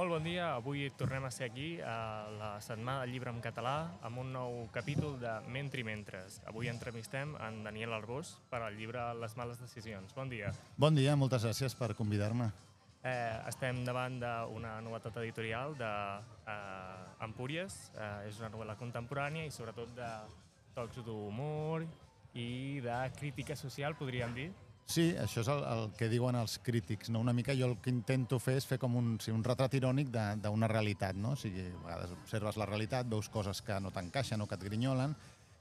Molt bon dia, avui tornem a ser aquí a la Setmana del Llibre en Català amb un nou capítol de Mentri Mentres. Avui entrevistem en Daniel Arbós per al llibre Les males decisions. Bon dia. Bon dia, moltes gràcies per convidar-me. Eh, estem davant d'una novetat editorial de eh. Eh, és una novel·la contemporània i sobretot de tocs d'humor i de crítica social, podríem dir. Sí, això és el, el que diuen els crítics. No? Una mica jo el que intento fer és fer com un, sí, un retrat irònic d'una realitat. No? O sigui, a vegades observes la realitat, veus coses que no t'encaixen o que et grinyolen,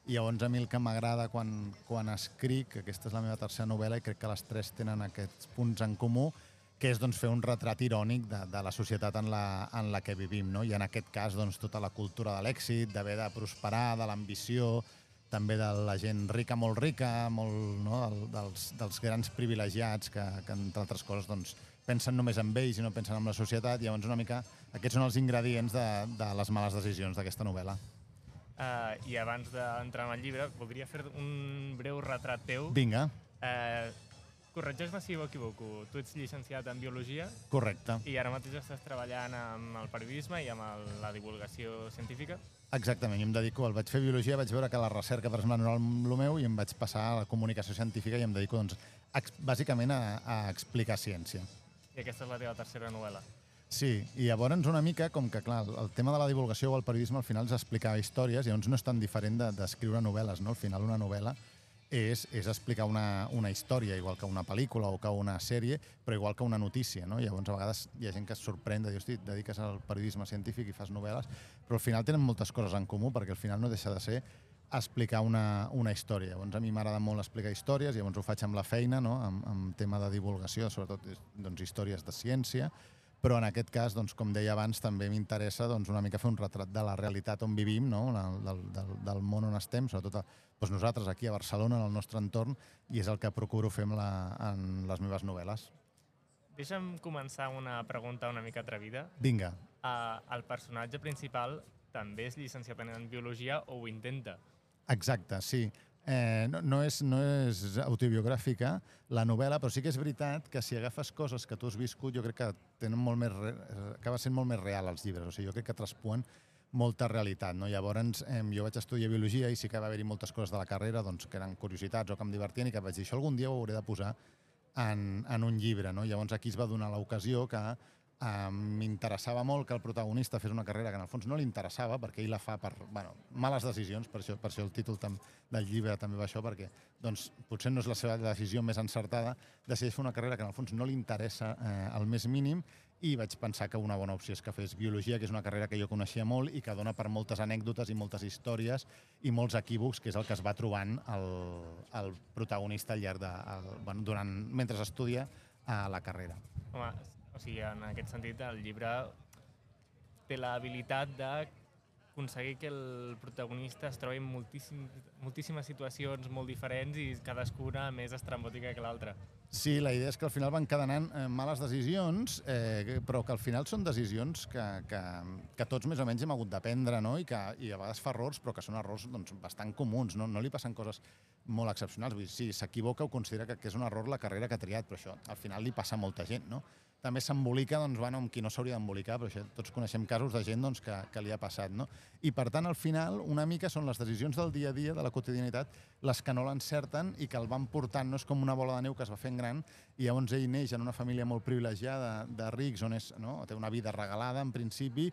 i llavors a mi el que m'agrada quan, quan escric, aquesta és la meva tercera novel·la i crec que les tres tenen aquests punts en comú, que és doncs, fer un retrat irònic de, de la societat en la, en la que vivim. No? I en aquest cas doncs, tota la cultura de l'èxit, d'haver de prosperar, de l'ambició, també de la gent rica, molt rica, molt, no? Del, dels, dels grans privilegiats que, que entre altres coses, doncs, pensen només en ells i no pensen en la societat. Llavors, una mica, aquests són els ingredients de, de les males decisions d'aquesta novel·la. Uh, I abans d'entrar en el llibre, voldria fer un breu retrat teu. Vinga. Uh, Corregeix-me si m'equivoco. Tu ets llicenciat en Biologia. Correcte. I ara mateix estàs treballant amb el periodisme i amb el, la divulgació científica? Exactament, i em dedico, al vaig fer biologia, vaig veure que la recerca per exemple no era el meu i em vaig passar a la comunicació científica i em dedico doncs, a, bàsicament a, a explicar ciència. I aquesta és la teva tercera novel·la. Sí, i llavors una mica com que, clar, el tema de la divulgació o el periodisme al final és explicar històries, i llavors no és tan diferent d'escriure de, novel·les, no? Al final una novel·la és, és explicar una, una història, igual que una pel·lícula o que una sèrie, però igual que una notícia. No? Llavors, a vegades hi ha gent que es sorprèn de dir, hosti, dediques al periodisme científic i fas novel·les, però al final tenen moltes coses en comú, perquè al final no deixa de ser explicar una, una història. Llavors, a mi m'agrada molt explicar històries, llavors ho faig amb la feina, no? amb, amb tema de divulgació, sobretot doncs, històries de ciència, però en aquest cas, doncs, com deia abans, també m'interessa doncs, una mica fer un retrat de la realitat on vivim, no? del, del, del món on estem, sobretot doncs nosaltres aquí a Barcelona, en el nostre entorn, i és el que procuro fer la, en les meves novel·les. Deixa'm començar amb una pregunta una mica atrevida. Vinga. Uh, el personatge principal també és llicenciat en Biologia o ho intenta? Exacte, sí. Eh, no, no, és, no és autobiogràfica la novel·la, però sí que és veritat que si agafes coses que tu has viscut, jo crec que tenen molt més re... acaba sent molt més real els llibres. O sigui, jo crec que traspuen molta realitat. No? Llavors, eh, jo vaig estudiar Biologia i sí que va haver-hi moltes coses de la carrera doncs, que eren curiositats o que em divertien i que vaig dir, això algun dia ho hauré de posar en, en un llibre. No? Llavors aquí es va donar l'ocasió que M'interessava molt que el protagonista fes una carrera que en el fons no li interessava perquè ell la fa per bueno, males decisions, per això, per això el títol tam, del llibre també va això, perquè doncs, potser no és la seva decisió més encertada, decideix fer una carrera que en el fons no li interessa eh, el més mínim i vaig pensar que una bona opció és que fes biologia, que és una carrera que jo coneixia molt i que dona per moltes anècdotes i moltes històries i molts equívocs, que és el que es va trobant el, el protagonista al llarg de, el, bueno, durant, mentre estudia a la carrera. Home, sigui, en aquest sentit, el llibre té l'habilitat de aconseguir que el protagonista es trobi en moltíssim, moltíssimes situacions molt diferents i cadascuna més estrambòtica que l'altra. Sí, la idea és que al final van cadenant eh, males decisions, eh, però que al final són decisions que, que, que tots més o menys hem hagut d'aprendre, no? I que i a vegades fa errors, però que són errors doncs, bastant comuns, no? no li passen coses molt excepcionals. Vull dir, sí, s'equivoca o considera que, que és un error la carrera que ha triat, però això al final li passa a molta gent, no? també s'embolica doncs, bueno, amb qui no s'hauria d'embolicar, però això, tots coneixem casos de gent doncs, que, que li ha passat. No? I per tant, al final, una mica són les decisions del dia a dia, de la quotidianitat, les que no l'encerten i que el van portant, no és com una bola de neu que es va fent gran, i llavors ell neix en una família molt privilegiada de rics, on és, no? té una vida regalada en principi,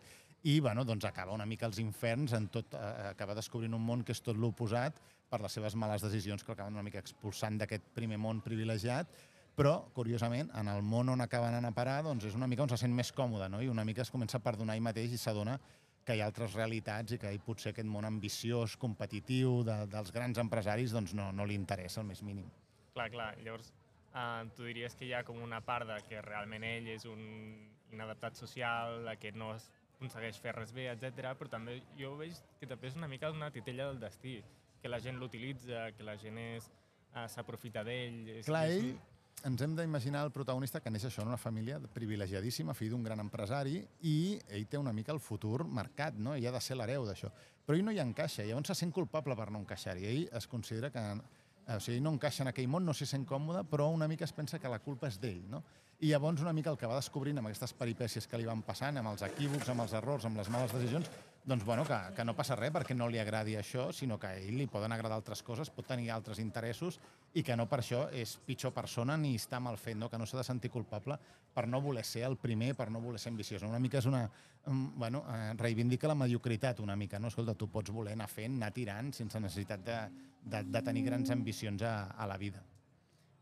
i bueno, doncs acaba una mica els inferns, en tot, eh, acaba descobrint un món que és tot l'oposat per les seves males decisions que acaben una mica expulsant d'aquest primer món privilegiat, però, curiosament, en el món on acaba anant a parar, doncs és una mica on se sent més còmode, no? i una mica es comença a perdonar ell mateix i s'adona que hi ha altres realitats i que ell potser aquest món ambiciós, competitiu, de, dels grans empresaris, doncs no, no li interessa el més mínim. Clar, clar. Llavors, eh, tu diries que hi ha com una part de que realment ell és un inadaptat social, que no aconsegueix fer res bé, etc. però també jo veig que també és una mica una titella del destí, que la gent l'utilitza, que la gent és eh, s'aprofita d'ell. Clar, ell, ens hem d'imaginar el protagonista que neix això en una família privilegiadíssima, fill d'un gran empresari, i ell té una mica el futur marcat, no? Ell ha de ser l'hereu d'això. Però ell no hi encaixa, i llavors se sent culpable per no encaixar-hi. Ell es considera que... O sigui, no encaixa en aquell món, no s'hi sent còmode, però una mica es pensa que la culpa és d'ell, no? i llavors una mica el que va descobrint amb aquestes peripècies que li van passant, amb els equívocs, amb els errors, amb les males decisions, doncs bueno, que, que no passa res perquè no li agradi això, sinó que a ell li poden agradar altres coses, pot tenir altres interessos i que no per això és pitjor persona ni està mal fet, no? que no s'ha de sentir culpable per no voler ser el primer, per no voler ser ambiciós. Una mica és una... Bueno, eh, reivindica la mediocritat una mica, no? Escolta, tu pots voler anar fent, anar tirant, sense necessitat de, de, de tenir grans ambicions a, a la vida.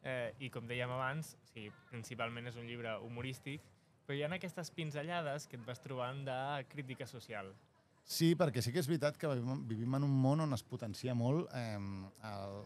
Eh, I com dèiem abans, sí, principalment és un llibre humorístic, però hi ha aquestes pinzellades que et vas trobant de crítica social. Sí, perquè sí que és veritat que vivim, en un món on es potencia molt eh,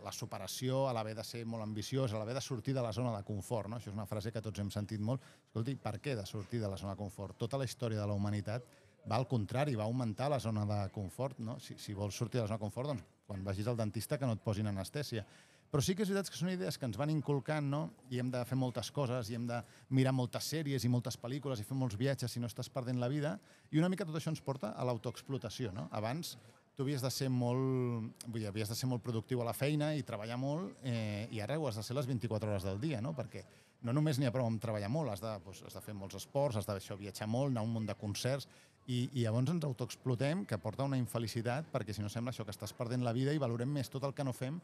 la superació, a l'haver de ser molt ambiciós, a l'haver de sortir de la zona de confort. No? Això és una frase que tots hem sentit molt. Escolti, per què de sortir de la zona de confort? Tota la història de la humanitat va al contrari, va augmentar la zona de confort. No? Si, si vols sortir de la zona de confort, doncs quan vagis al dentista que no et posin anestèsia. Però sí que és veritat que són idees que ens van inculcant, no? I hem de fer moltes coses, i hem de mirar moltes sèries i moltes pel·lícules i fer molts viatges si no estàs perdent la vida. I una mica tot això ens porta a l'autoexplotació, no? Abans tu havies de ser molt, vull dir, havies de ser molt productiu a la feina i treballar molt, eh, i ara ho has de ser les 24 hores del dia, no? Perquè no només n'hi ha prou amb treballar molt, has de, doncs, has de fer molts esports, has de això, viatjar molt, anar a un munt de concerts, i, i llavors ens autoexplotem, que porta una infelicitat, perquè si no sembla això, que estàs perdent la vida i valorem més tot el que no fem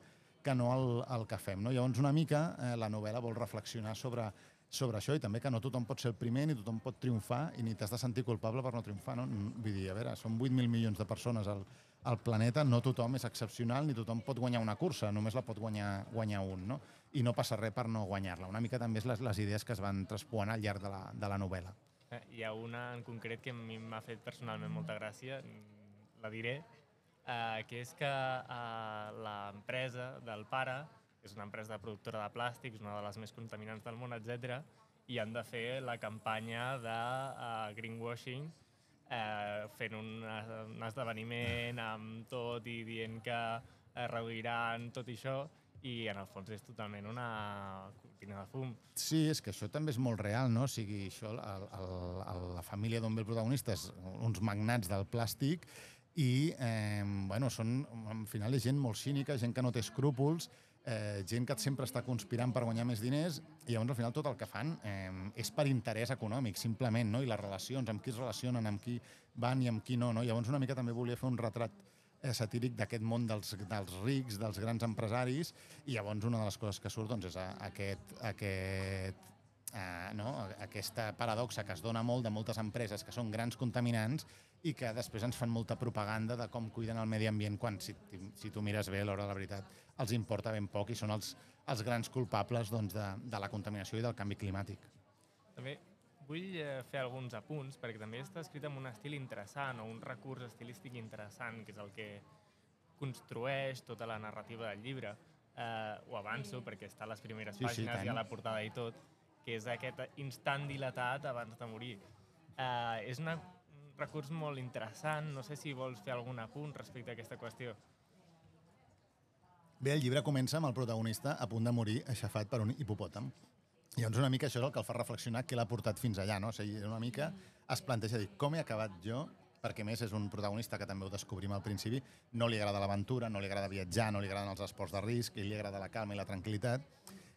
que no el, el que fem. No? Llavors, una mica, eh, la novel·la vol reflexionar sobre, sobre això i també que no tothom pot ser el primer, ni tothom pot triomfar i ni t'has de sentir culpable per no triomfar. No? Vull dir, a veure, són 8.000 milions de persones al, al planeta, no tothom és excepcional ni tothom pot guanyar una cursa, només la pot guanyar, guanyar un, no? I no passa res per no guanyar-la. Una mica també és les, les idees que es van traspuant al llarg de la, de la novel·la. Eh, hi ha una en concret que a mi m'ha fet personalment molta gràcia, la diré, eh, que és que eh, l'empresa del pare, és una empresa de productora de plàstics, una de les més contaminants del món, etc, i han de fer la campanya de uh, greenwashing eh, fent un, un esdeveniment amb tot i dient que eh, reduiran tot això i en el fons és totalment una cortina de fum. Sí, és que això també és molt real, no? O sigui, això, el, el, la família d'on ve el protagonista és uns magnats del plàstic i eh, bueno, són, al final és gent molt cínica, gent que no té escrúpols, eh, gent que sempre està conspirant per guanyar més diners i llavors al final tot el que fan eh, és per interès econòmic, simplement, no? i les relacions, amb qui es relacionen, amb qui van i amb qui no. no? Llavors una mica també volia fer un retrat eh, satíric d'aquest món dels, dels rics, dels grans empresaris, i llavors una de les coses que surt doncs, és aquest, aquest eh, no? aquesta paradoxa que es dona molt de moltes empreses que són grans contaminants i que després ens fan molta propaganda de com cuiden el medi ambient quan, si, si tu mires bé, a l'hora de la veritat, els importa ben poc i són els, els grans culpables doncs, de, de la contaminació i del canvi climàtic. També vull eh, fer alguns apunts, perquè també està escrit amb un estil interessant o un recurs estilístic interessant, que és el que construeix tota la narrativa del llibre. Eh, ho avanço, perquè està a les primeres sí, pàgines sí, i a la portada i tot, que és aquest instant dilatat abans de morir. Eh, és una recurs molt interessant. No sé si vols fer algun apunt respecte a aquesta qüestió. Bé, el llibre comença amb el protagonista a punt de morir aixafat per un hipopòtam. I llavors una mica això és el que el fa reflexionar què l'ha portat fins allà, no? O sigui, una mica es planteja dir com he acabat jo perquè més és un protagonista que també ho descobrim al principi, no li agrada l'aventura, no li agrada viatjar, no li agraden els esports de risc, ell li agrada la calma i la tranquil·litat,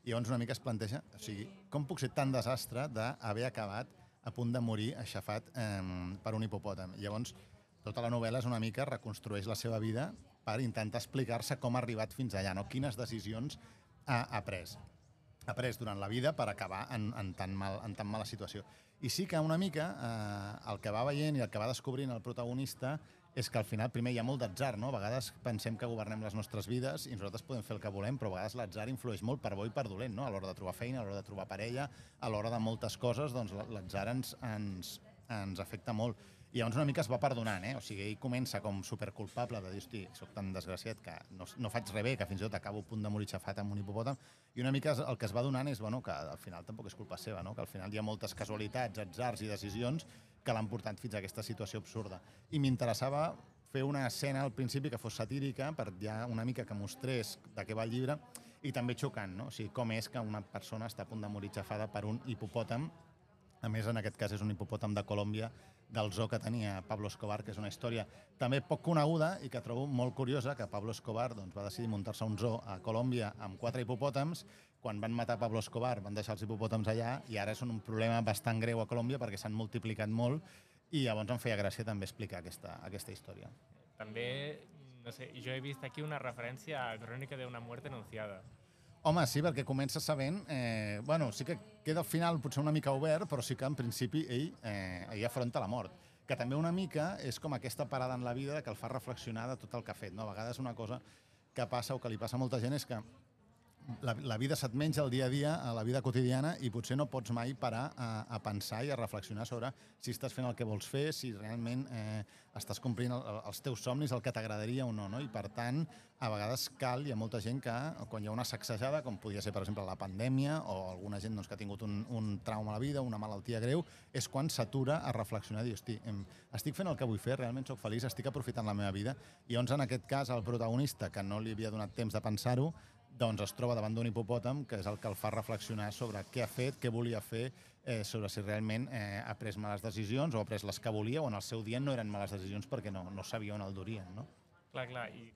i llavors una mica es planteja, o sigui, com puc ser tan desastre d'haver acabat a punt de morir aixafat eh, per un hipopòtam. Llavors, tota la novel·la és una mica reconstrueix la seva vida per intentar explicar-se com ha arribat fins allà, no? quines decisions ha, ha pres ha pres durant la vida per acabar en, en, tan, mal, en tan mala situació. I sí que una mica eh, el que va veient i el que va descobrint el protagonista és que al final primer hi ha molt d'atzar, no? A vegades pensem que governem les nostres vides i nosaltres podem fer el que volem, però a vegades l'atzar influeix molt per bo i per dolent, no? A l'hora de trobar feina, a l'hora de trobar parella, a l'hora de moltes coses, doncs l'atzar ens, ens, ens afecta molt. I llavors una mica es va perdonant, eh? O sigui, ell comença com superculpable de dir, hosti, soc tan desgraciat que no, no faig res bé, que fins i tot acabo a punt de morir xafat amb un hipopòtam, i una mica el que es va donant és, bueno, que al final tampoc és culpa seva, no? Que al final hi ha moltes casualitats, atzars i decisions que l'han portat fins a aquesta situació absurda. I m'interessava fer una escena al principi que fos satírica per ja una mica que mostrés de què va el llibre i també xocant, no? O sigui, com és que una persona està a punt de morir xafada per un hipopòtam a més, en aquest cas és un hipopòtam de Colòmbia del zoo que tenia Pablo Escobar, que és una història també poc coneguda i que trobo molt curiosa, que Pablo Escobar doncs, va decidir muntar-se un zoo a Colòmbia amb quatre hipopòtams quan van matar Pablo Escobar van deixar els hipopòtams allà i ara són un problema bastant greu a Colòmbia perquè s'han multiplicat molt i llavors em feia gràcia també explicar aquesta, aquesta història. També, no sé, jo he vist aquí una referència a Crònica d'una muerte anunciada. Home, sí, perquè comença sabent... Eh, bueno, sí que queda al final potser una mica obert, però sí que en principi ell, eh, ell afronta la mort. Que també una mica és com aquesta parada en la vida que el fa reflexionar de tot el que ha fet. No? A vegades una cosa que passa o que li passa a molta gent és que la, la vida se't menja el dia a dia, a la vida quotidiana, i potser no pots mai parar a, a pensar i a reflexionar sobre si estàs fent el que vols fer, si realment eh, estàs complint el, els teus somnis, el que t'agradaria o no, no. I per tant, a vegades cal, hi ha molta gent que, quan hi ha una sacsejada, com podria ser, per exemple, la pandèmia, o alguna gent doncs, que ha tingut un, un trauma a la vida, una malaltia greu, és quan s'atura a reflexionar i dir, hosti, em, estic fent el que vull fer, realment sóc feliç, estic aprofitant la meva vida. I llavors, en aquest cas, el protagonista, que no li havia donat temps de pensar-ho, doncs es troba davant d'un hipopòtam que és el que el fa reflexionar sobre què ha fet, què volia fer, eh, sobre si realment eh, ha pres males decisions o ha pres les que volia o en el seu dia no eren males decisions perquè no, no sabia on el durien. No? Clar, clar, i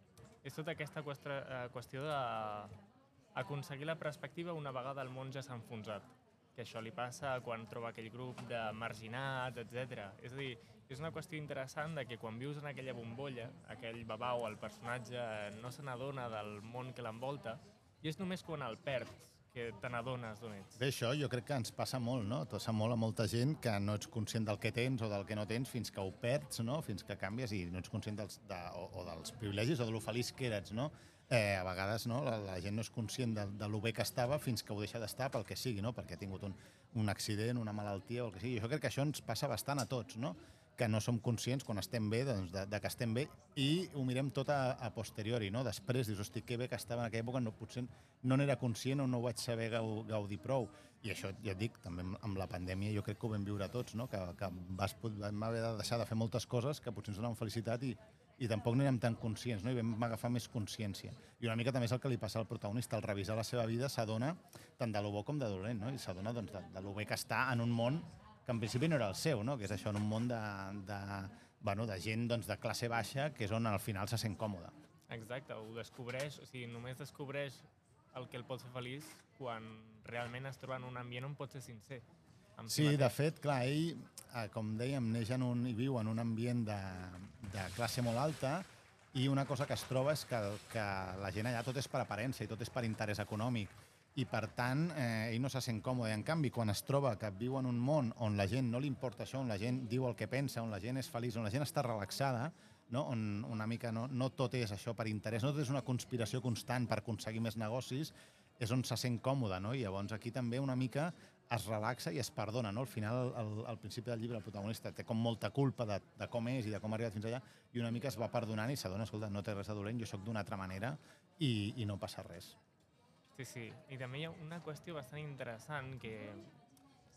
és tota aquesta eh, qüestió d'aconseguir la perspectiva una vegada el món ja s'ha enfonsat que això li passa quan troba aquell grup de marginats, etc. És a dir, és una qüestió interessant de que quan vius en aquella bombolla, aquell babau, el personatge, no se n'adona del món que l'envolta, i és només quan el perds que te n'adones d'on ets. Bé, això jo crec que ens passa molt, no? Passa molt a molta gent que no ets conscient del que tens o del que no tens fins que ho perds, no? Fins que canvies i no ets conscient dels, de, o, o dels privilegis o de lo feliç que eres, no? Eh, a vegades no? La, la gent no és conscient de, de lo bé que estava fins que ho deixa d'estar pel que sigui, no? Perquè ha tingut un, un accident, una malaltia o el que sigui. Jo crec que això ens passa bastant a tots, no? Que no som conscients quan estem bé doncs, de, de que estem bé i ho mirem tot a, a posteriori, no? Després dius, hosti, que bé que estava en aquella època, no, potser no n'era conscient o no ho vaig saber gaudir prou. I això, ja et dic, també amb la pandèmia jo crec que ho vam viure tots, no? que, que vas, vam haver de deixar de fer moltes coses que potser ens donaven felicitat i, i tampoc no érem tan conscients, no? i vam agafar més consciència. I una mica també és el que li passa al protagonista, al revisar la seva vida s'adona tant de lo bo com de dolent, no? i s'adona doncs, de, de lo bé que està en un món que en principi no era el seu, no? que és això, en un món de, de, bueno, de gent doncs, de classe baixa, que és on al final se sent còmode. Exacte, ho descobreix, o sigui, només descobreix el que el pot fer feliç quan realment es troba en un ambient on pot ser sincer. Sí, de fet, clar, ell, eh, com dèiem, neix en un, i viu en un ambient de, de classe molt alta i una cosa que es troba és que, que la gent allà tot és per aparença i tot és per interès econòmic i per tant eh, ell no se sent còmode. En canvi, quan es troba que viu en un món on la gent no li importa això, on la gent diu el que pensa, on la gent és feliç, on la gent està relaxada, no? on una mica no, no tot és això per interès, no tot és una conspiració constant per aconseguir més negocis, és on se sent còmode, no? I llavors aquí també una mica es relaxa i es perdona, no? Al final, al, al principi del llibre, el protagonista té com molta culpa de, de com és i de com ha arribat fins allà i una mica es va perdonant i s'adona, escolta, no té res de dolent, jo sóc d'una altra manera i, i no passa res. Sí, sí. I també hi ha una qüestió bastant interessant que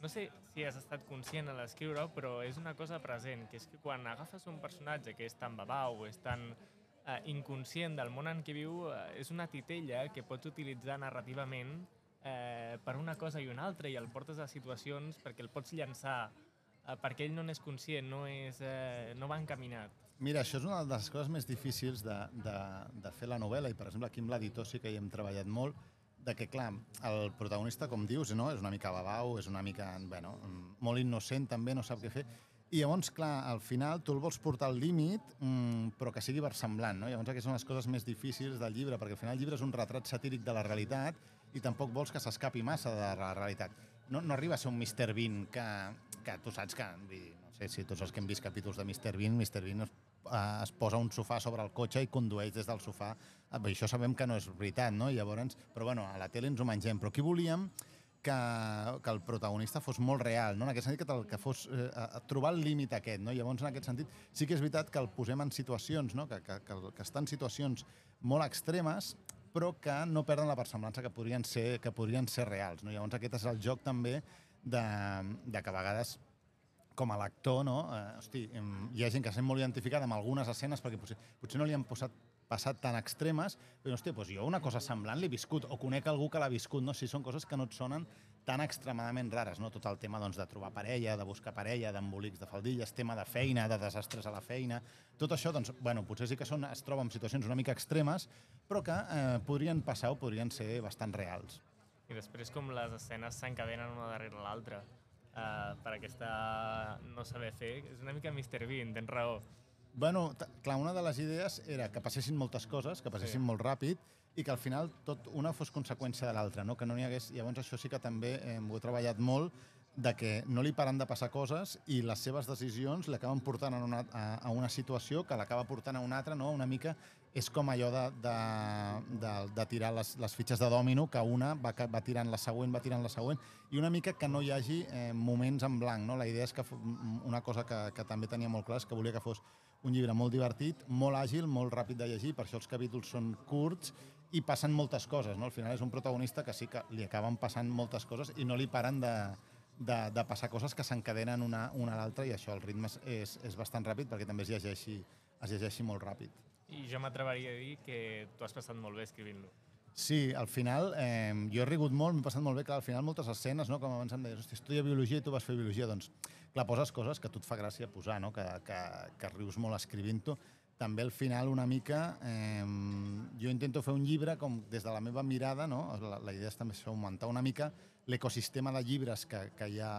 no sé si has estat conscient a l'escriure però és una cosa present, que és que quan agafes un personatge que és tan babau, és tan eh, inconscient del món en què viu, eh, és una titella que pots utilitzar narrativament eh, per una cosa i una altra i el portes a situacions perquè el pots llançar eh, perquè ell no n'és conscient, no, és, eh, no va encaminat. Mira, això és una de les coses més difícils de, de, de fer la novel·la i, per exemple, aquí amb l'editor sí que hi hem treballat molt, de que, clar, el protagonista, com dius, no? és una mica babau, és una mica, bueno, molt innocent també, no sap què fer, i llavors, clar, al final tu el vols portar al límit, mmm, però que sigui versemblant, no? Llavors aquestes són les coses més difícils del llibre, perquè al final el llibre és un retrat satíric de la realitat i tampoc vols que s'escapi massa de la realitat. No, no arriba a ser un Mr. Bean que, que tu saps que, no sé si tots els que hem vist capítols de Mr. Bean, Mr. Bean es eh, es posa un sofà sobre el cotxe i condueix des del sofà. Eh, això sabem que no és veritat, no? Llavors, però bueno, a la tele ens ho mengem. Però aquí volíem que, que el protagonista fos molt real, no? en aquest sentit que, que fos eh, trobar el límit aquest. No? Llavors, en aquest sentit, sí que és veritat que el posem en situacions, no? que, que, que, que està en situacions molt extremes, però que no perden la versemblança que podrien ser, que podrien ser reals. No? Llavors, aquest és el joc també de, de que a vegades com a lector, no? Eh, hosti, hi ha gent que s'ha molt identificada amb algunes escenes perquè potser, potser no li han posat passat tan extremes, però hòstia, doncs jo una cosa semblant l'he viscut, o conec algú que l'ha viscut, no? Si són coses que no et sonen tan extremadament rares, no? Tot el tema doncs, de trobar parella, de buscar parella, d'embolics de faldilles, tema de feina, de desastres a la feina... Tot això, doncs, bueno, potser sí que són, es troba en situacions una mica extremes, però que eh, podrien passar o podrien ser bastant reals. i després com les escenes s'encadenen una darrere l'altra uh, per aquesta no saber fer. És una mica Mr. Bean, tens raó. Bueno, clar, una de les idees era que passessin moltes coses, que passessin Sí. molt ràpid, i que al final tot una fos conseqüència de l'altra, no? que no n'hi hagués... Llavors això sí que també eh, ho he treballat molt, de que no li paren de passar coses i les seves decisions l'acaben portant a una, a, a una situació que l'acaba portant a una altra, no? Una mica és com allò de, de, de, de tirar les, les fitxes de dòmino, que una va, va tirant la següent, va tirant la següent, i una mica que no hi hagi eh, moments en blanc. No? La idea és que una cosa que, que també tenia molt clar és que volia que fos un llibre molt divertit, molt àgil, molt ràpid de llegir, per això els capítols són curts i passen moltes coses. No? Al final és un protagonista que sí que li acaben passant moltes coses i no li paren de, de, de passar coses que s'encadenen una, una a l'altra i això, el ritme és, és, és bastant ràpid perquè també es llegeixi, es llegeixi molt ràpid. I jo m'atreveria a dir que tu has passat molt bé escrivint-lo. Sí, al final eh, jo he rigut molt, m'he passat molt bé, clar, al final moltes escenes, no? com abans em deies, hosti, estudia biologia i tu vas fer biologia, doncs, clar, poses coses que a tu et fa gràcia posar, no? que, que, que rius molt escrivint-ho. També al final una mica, eh, jo intento fer un llibre com des de la meva mirada, no? la, la idea és també és augmentar una mica l'ecosistema de llibres que, que hi ha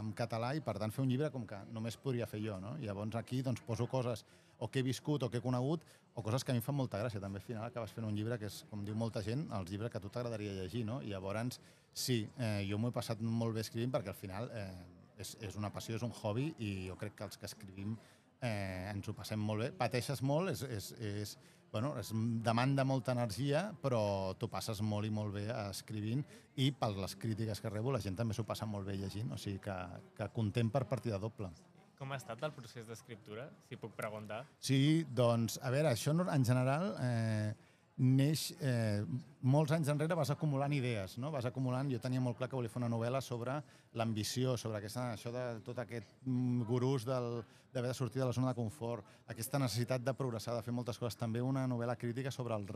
en català i per tant fer un llibre com que només podria fer jo. No? Llavors aquí doncs, poso coses o que he viscut o que he conegut o coses que a mi em fan molta gràcia. També al final acabes fent un llibre que és, com diu molta gent, els llibres que a tu t'agradaria llegir. No? I llavors, sí, eh, jo m'ho he passat molt bé escrivint perquè al final eh, és, és una passió, és un hobby i jo crec que els que escrivim eh, ens ho passem molt bé. Pateixes molt, és, és, és, bueno, es demanda molta energia, però t'ho passes molt i molt bé escrivint i per les crítiques que rebo la gent també s'ho passa molt bé llegint, o sigui que, que content per partida doble. Com ha estat el procés d'escriptura, si puc preguntar? Sí, doncs, a veure, això no- en general eh, neix... Eh, molts anys enrere vas acumulant idees, no? Vas acumulant... Jo tenia molt clar que volia fer una novel·la sobre l'ambició, sobre aquesta, això de tot aquest mm, gurús d'haver de sortir de la zona de confort, aquesta necessitat de progressar, de fer moltes coses. També una novel·la crítica sobre el,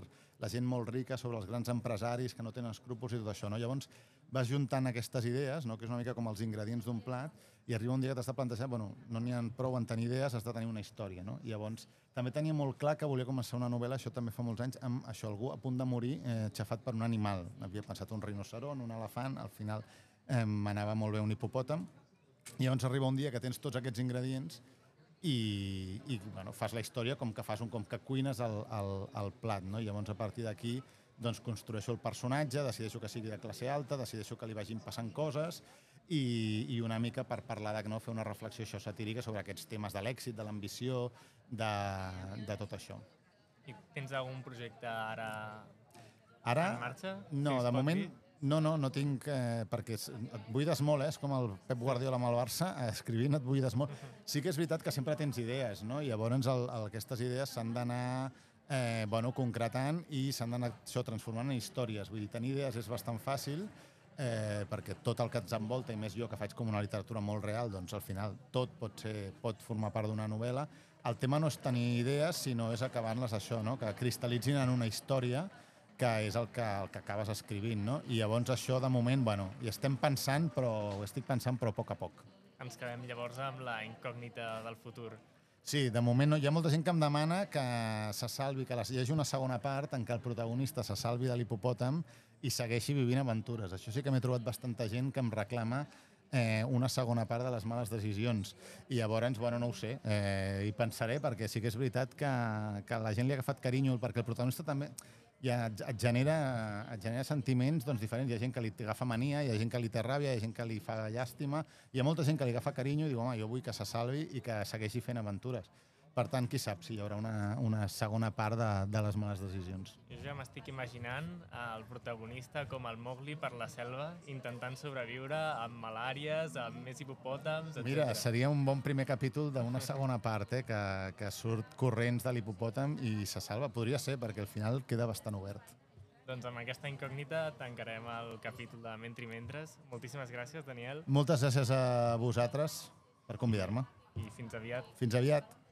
la gent molt rica, sobre els grans empresaris que no tenen escrúpols i tot això. No? Llavors vas juntant aquestes idees, no? que és una mica com els ingredients d'un plat, i arriba un dia que t'has de plantejar, bueno, no n'hi ha prou en tenir idees, has de tenir una història. No? I llavors també tenia molt clar que volia començar una novel·la, això també fa molts anys, amb això, algú a punt de morir eh, xafat per un animal. Havia pensat un rinoceron, un elefant, al final eh, m'anava molt bé un hipopòtam, i llavors arriba un dia que tens tots aquests ingredients i, i bueno, fas la història com que fas un com que cuines el, el, el plat, no? I llavors a partir d'aquí doncs construeixo el personatge, decideixo que sigui de classe alta, decideixo que li vagin passant coses i, i una mica per parlar de no fer una reflexió això satírica sobre aquests temes de l'èxit, de l'ambició, de, de tot això. I tens algun projecte ara Ara, en marxa? no, Si de moment, dir? No, no, no tinc, eh, perquè et buides molt, eh? és com el Pep Guardiola amb el Barça, escrivint et buides molt. Sí que és veritat que sempre tens idees, no? i llavors el, el, aquestes idees s'han d'anar eh, bueno, concretant i s'han d'anar això transformant en històries. Vull dir, tenir idees és bastant fàcil, eh, perquè tot el que ens envolta, i més jo que faig com una literatura molt real, doncs al final tot pot, ser, pot formar part d'una novel·la. El tema no és tenir idees, sinó és acabar-les això, no? que cristal·litzin en una història que és el que, el que acabes escrivint, no? I llavors això, de moment, bueno, hi estem pensant, però ho estic pensant, però a poc a poc. Ens quedem llavors amb la incògnita del futur. Sí, de moment no. Hi ha molta gent que em demana que se salvi, que les, hi hagi una segona part en què el protagonista se salvi de l'hipopòtam i segueixi vivint aventures. Això sí que m'he trobat bastanta gent que em reclama eh, una segona part de les males decisions. I llavors, bueno, no ho sé, eh, hi pensaré perquè sí que és veritat que, que la gent li ha agafat carinyo, perquè el protagonista també ja et, et, genera, et genera sentiments doncs, diferents. Hi ha gent que li agafa mania, hi ha gent que li té ràbia, hi ha gent que li fa llàstima, hi ha molta gent que li agafa carinyo i diu, home, jo vull que se salvi i que segueixi fent aventures. Per tant, qui sap si hi haurà una, una segona part de, de les males decisions. Jo ja m'estic imaginant el protagonista com el Mowgli per la selva, intentant sobreviure amb malàries, amb més hipopòtams, etc. Mira, seria un bon primer capítol d'una segona part, eh, que, que surt corrents de l'hipopòtam i se salva. Podria ser, perquè al final queda bastant obert. Doncs amb aquesta incògnita tancarem el capítol de Mentri Mentres. Moltíssimes gràcies, Daniel, Moltes gràcies a vosaltres per convidar-me. i fins aviat. Fins aviat.